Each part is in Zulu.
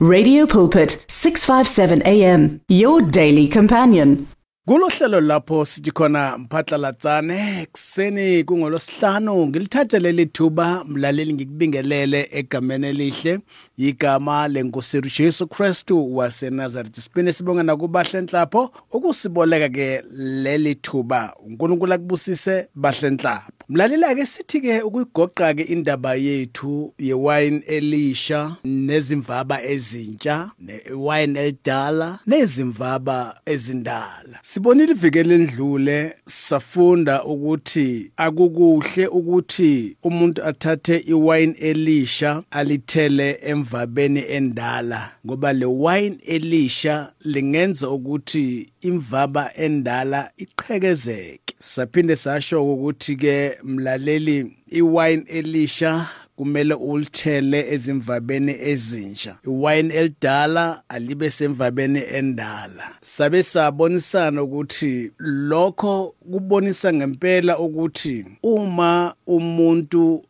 Radio Pulpit 657 AM your daily companion. Kulohlelo lapho sithi khona mphatlalatsane ekseni kungolosihlanu ngilithatha leli thuba mlaleli ngikubingelele egameni elihle igama lenkosi Jesu Kristu waseNazaretha sibine sibonga nakubahle nhlapho ukusiboleka ke leli thuba. uNkulunkulu akubusise bahle nhlapho mlaleli ake sithi ke ukuyigoqa ke indaba yethu yewine elisha nezimvaba ezintsha newine elidala nezimvaba ezindala. Sibonile ivikele endlule safunda ukuthi akukuhle ukuthi umuntu athathe iwine elisha alithele emvabeni endala ngoba le wine elisha lingenza ukuthi imvaba endala iqhekezeke. Saphinde sasho ukuthi ke mlaleli iwine elisha kumele ulithele ezimvabeni ezinsha iwine elidala alibe semvabeni endala. Sabe sabonisana ukuthi lokho kubonisa ngempela ukuthi uma umuntu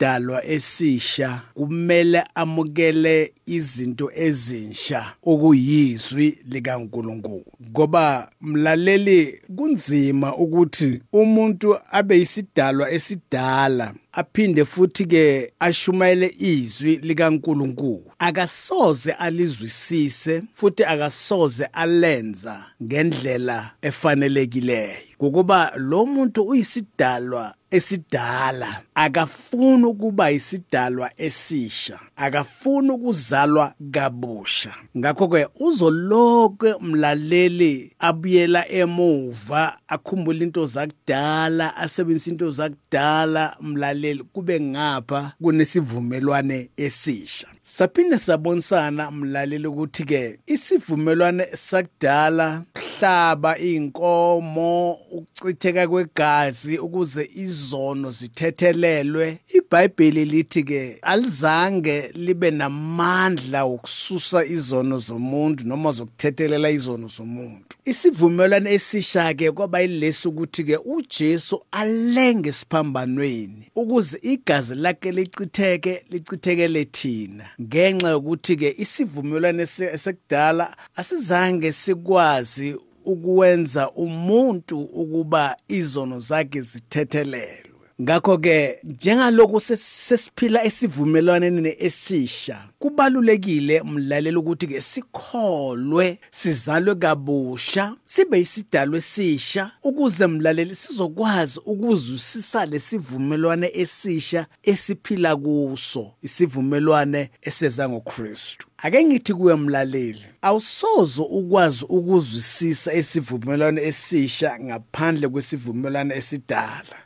eseyisidalwa esisha kumele amukele izinto ezinsha okuyizwi likaNkuluNkulu. Ngoba mlaleli kunzima ukuthi umuntu abe yisidalwa esidala aphinde futhi ke ashumayele izwi likaNkuluNkulu. Akasoze alizwisise futhi akasoze alenza ngendlela efanelekileyo. Ngokuba lo muntu uyisidalwa esidala akafuni ukuba isidalwa esisha akafuni ukuzalwa kabusha. Ngakho ke uzoloke mlaleli abuyela emuva akhumbula into zakudala asebenzisa into zakudala mlaleli kube ngapha kunesivumelwane esisha. Saphinde sabonisana mlaleli ukuthi ke isivumelwane sakudala hlaba inkomo ukuchitheka kwegazi ukuze izono zithethelelwe. iBhayibheli lithi ke alizange libe namandla okususa izono zomuntu noma zokuthethelela izono zomuntu. Isivumelwano esisha ke kwaba yilesi ukuthi ke uJesu alenge siphambanweni ukuze igazi lakhe lichitheke lichithekele thina. Ngenxa yokuthi ke isivumelwano esekudala asizange sikwazi ukuwenza umuntu ukuba izono zakhe zithethelelwe. Ngakho ke njengalokhu sesiphila esivumelwaneni esisha kubalulekile mlaleli ukuthi ke sikholwe sizalwe kabusha sibe isidalwa esisha ukuze mlaleli sizokwazi ukuzwisisa lesivumelwane esisha esiphila kuso isivumelwane eseza ngoKristu. Ake ngithi kuwe mlaleli awusozo ukwazi ukuzwisisa isivumelwane esisha ngaphandle kwesivumelwane esidala.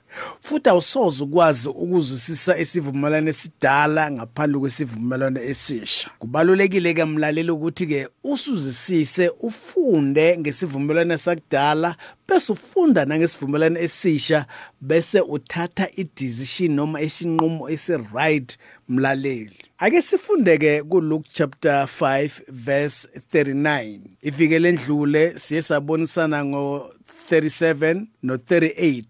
Futhi awusoze ukwazi ukuzwisisa isivumelwano esidala ngaphandle kwesivumelwano esisha. Kubalulekile ke mlaleli ukuthi ke usuzisise ufunde ngesivumelwano sakudala bese ufunda nangesivumelwano esisha bese uthatha idecision noma isinqumo esiright mlaleli. Ake sifundeke kuLuke chapter 5 verse 39 ivikele endlule siye sabonisana ngo 37 no 38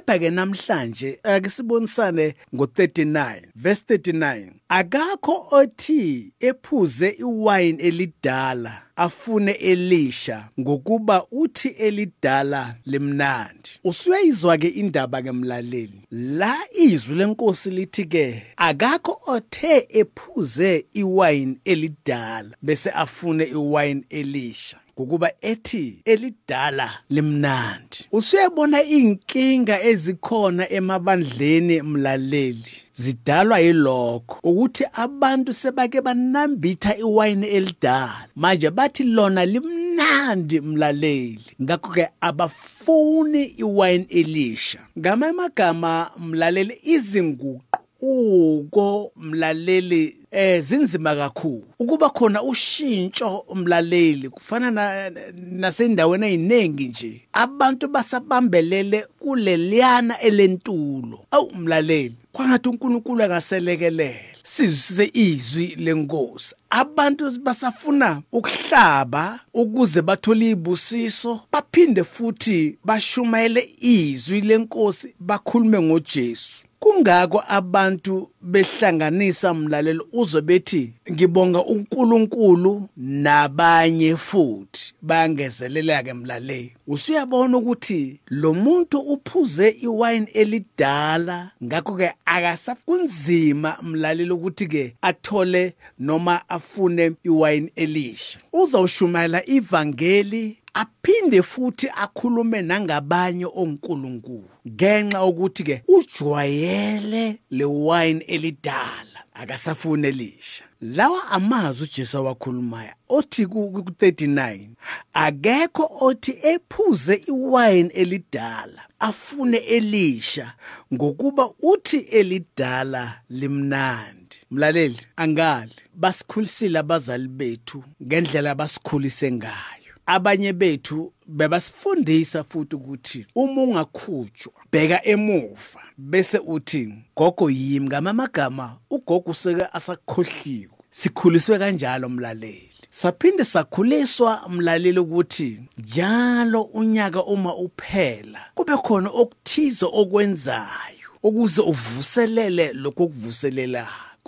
kepha ke namhlanje akisibonisane ngo39 verse 39 akakho othi ephuze iwine elidala afune elisha ngokuba uthi elidala limnandi. Usuyayizwa ke indaba ke mlaleli. La izwi lenkosi lithi ke akakho othe ephuze iwine elidala bese afune iwine elisha. Ngokuba ethi elidala limnandi. Usuyabona inkinga ezikhona emabandleni mlaleli. Zidalwa yilokho ukuthi abantu sebake banambitha iwayini elidala. Manje bathi lona limnandi mlaleli. Ngakho ke abafuni iwayini elisha. Ngamanye amagama mlaleli izinguqu uko mlaleli eh zinzima kakhulu. Ukuba khona ushintsho umlaleli kufana na nasendaweni eziningi nje abantu basabambelele kuleliyana elentulo. Awu mlaleli kwangathi uNkulunkulu angaselekelele sizwe izwi lenkosi. Abantu basafuna ukuhlaba ukuze bathole ibusiso baphinde futhi bashumayele izwi lenkosi bakhulume ngoJesu. Kungako abantu behlanganisa mlalelo uzo bethi ngibonga uNkulunkulu nabanye futhi bayangezelela ke mlaleli. Usuyabona ukuthi lo muntu uphuze iwine elidala ngakho ke akasakunzima mlaleli ukuthi ke athole noma afune iwine elisha. Uzawushumayela ivangeli aphinde futhi akhulume nangabanye onkulunkulu. Ngenxa ukuthi ke ujwayele le wine elidala akasafuni elisha. Lawa amazwi uJesu wakhulumayo othi ku39 akekho othi ephuze iwine elidala afune elisha ngokuba uthi elidala limnandi. Mlaleli angali basikhulisile abazali bethu ngendlela basikhulise ngayo. Abanye bethu bebasifundisa futhi ukuthi uma ungakhutshwa bheka emuva bese uthi gogo yimi ngamamagama ugogo useke asakhohliwe. Sikhuliswe kanjalo mlaleli. Saphinde sakhuliswa mlaleli ukuthi njalo unyaka uma uphela kube khona okuthize okwenzayo ukuze uvuselele lokho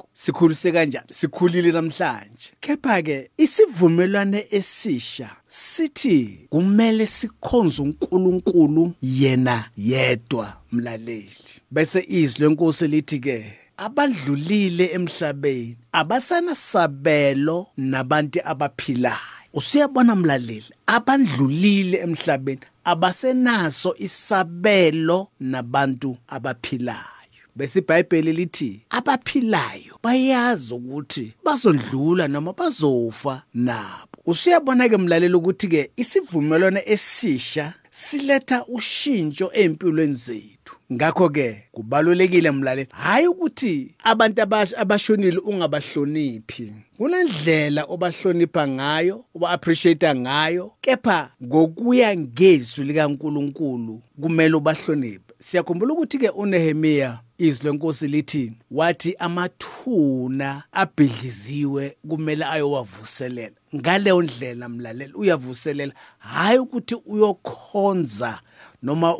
okuvuselelayo sikhulise kanjani sikhulile namhlanje. Kepha ke isivumelwane esisha sithi kumele sikhonze uNkulunkulu yena yedwa mlaleli. Bese izwi lenkosi lithi ke abadlulile emhlabeni abasana sabelo nabantu abaphilayo. Usiyabona mlaleli abadlulile emhlabeni abasenaso isabelo nabantu abaphilayo. Bese iBhayibheli lithi abaphilayo bayazi ukuthi bazondlula noma bazofa nabo. Usuyabona ke mlaleli ukuthi ke isivumelwano esisha siletha ushintsho empilweni zethu. Ngakho ke kubalulekile mlaleli hayi ukuthi abantu abashonile ungabahloniphi. Kunendlela obahlonipha ngayo uba appreciate ngayo. Kepha ngokuya ngezwi likaNkuluNkulu kumele ubahloniphe. Siyakhumbula ukuthi ke uNehemia izwi lenkosi lithi wathi amathuna abhidliziwe kumele ayowavuselela. Ngaleyo ndlela mlaleli uyavuselela. Hayi ukuthi uyokhonza noma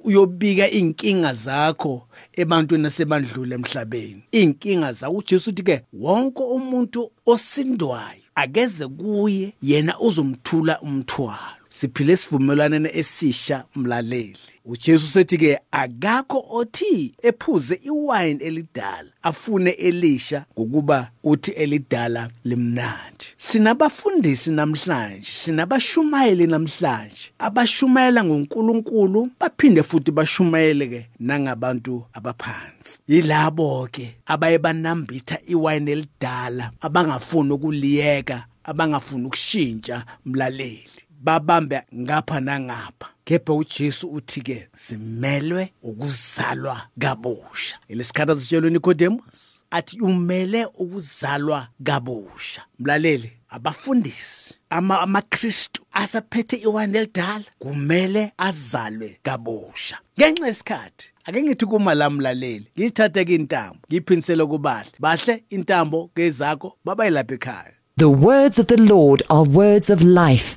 uyobika inkinga zakho ebantwini asebandlule emhlabeni. Inkinga zakho uJesu uthi ke wonke umuntu osindwayo akeze kuye yena uzomthula umthwalo. Siphile esivumelwaneni esisha mlaleli. uJesu sethi ke akakho othi ephuze iwine elidala afune elisha ngokuba uthi elidala limnandi. Sinabafundisi namhlanje sinabashumayeli namhlanje abashumayela ngoNkulunkulu baphinde futhi bashumayele ke nangabantu abaphansi. Yilabo ke abaye banambitha iwine elidala abangafuni ukuliyeka abangafuni ukushintsha mlaleli. Babambe ngapha nangapha. Kepha uJesu uthi ke simelwe ukuzalwa kabusha. Lesikhathi sitshelwe Nicodemus athi umele ukuzalwa kabusha. Mlaleli abafundisi ama amaKristu asaphethe iwani elidala kumele azalwe kabusha. Ngenxa yesikhathi ake ngithi kuma la mlaleli ngithathe ke intambo ngiphinisele kubahle bahle intambo kezakho babayilapha ekhaya. The words of the Lord are words of life.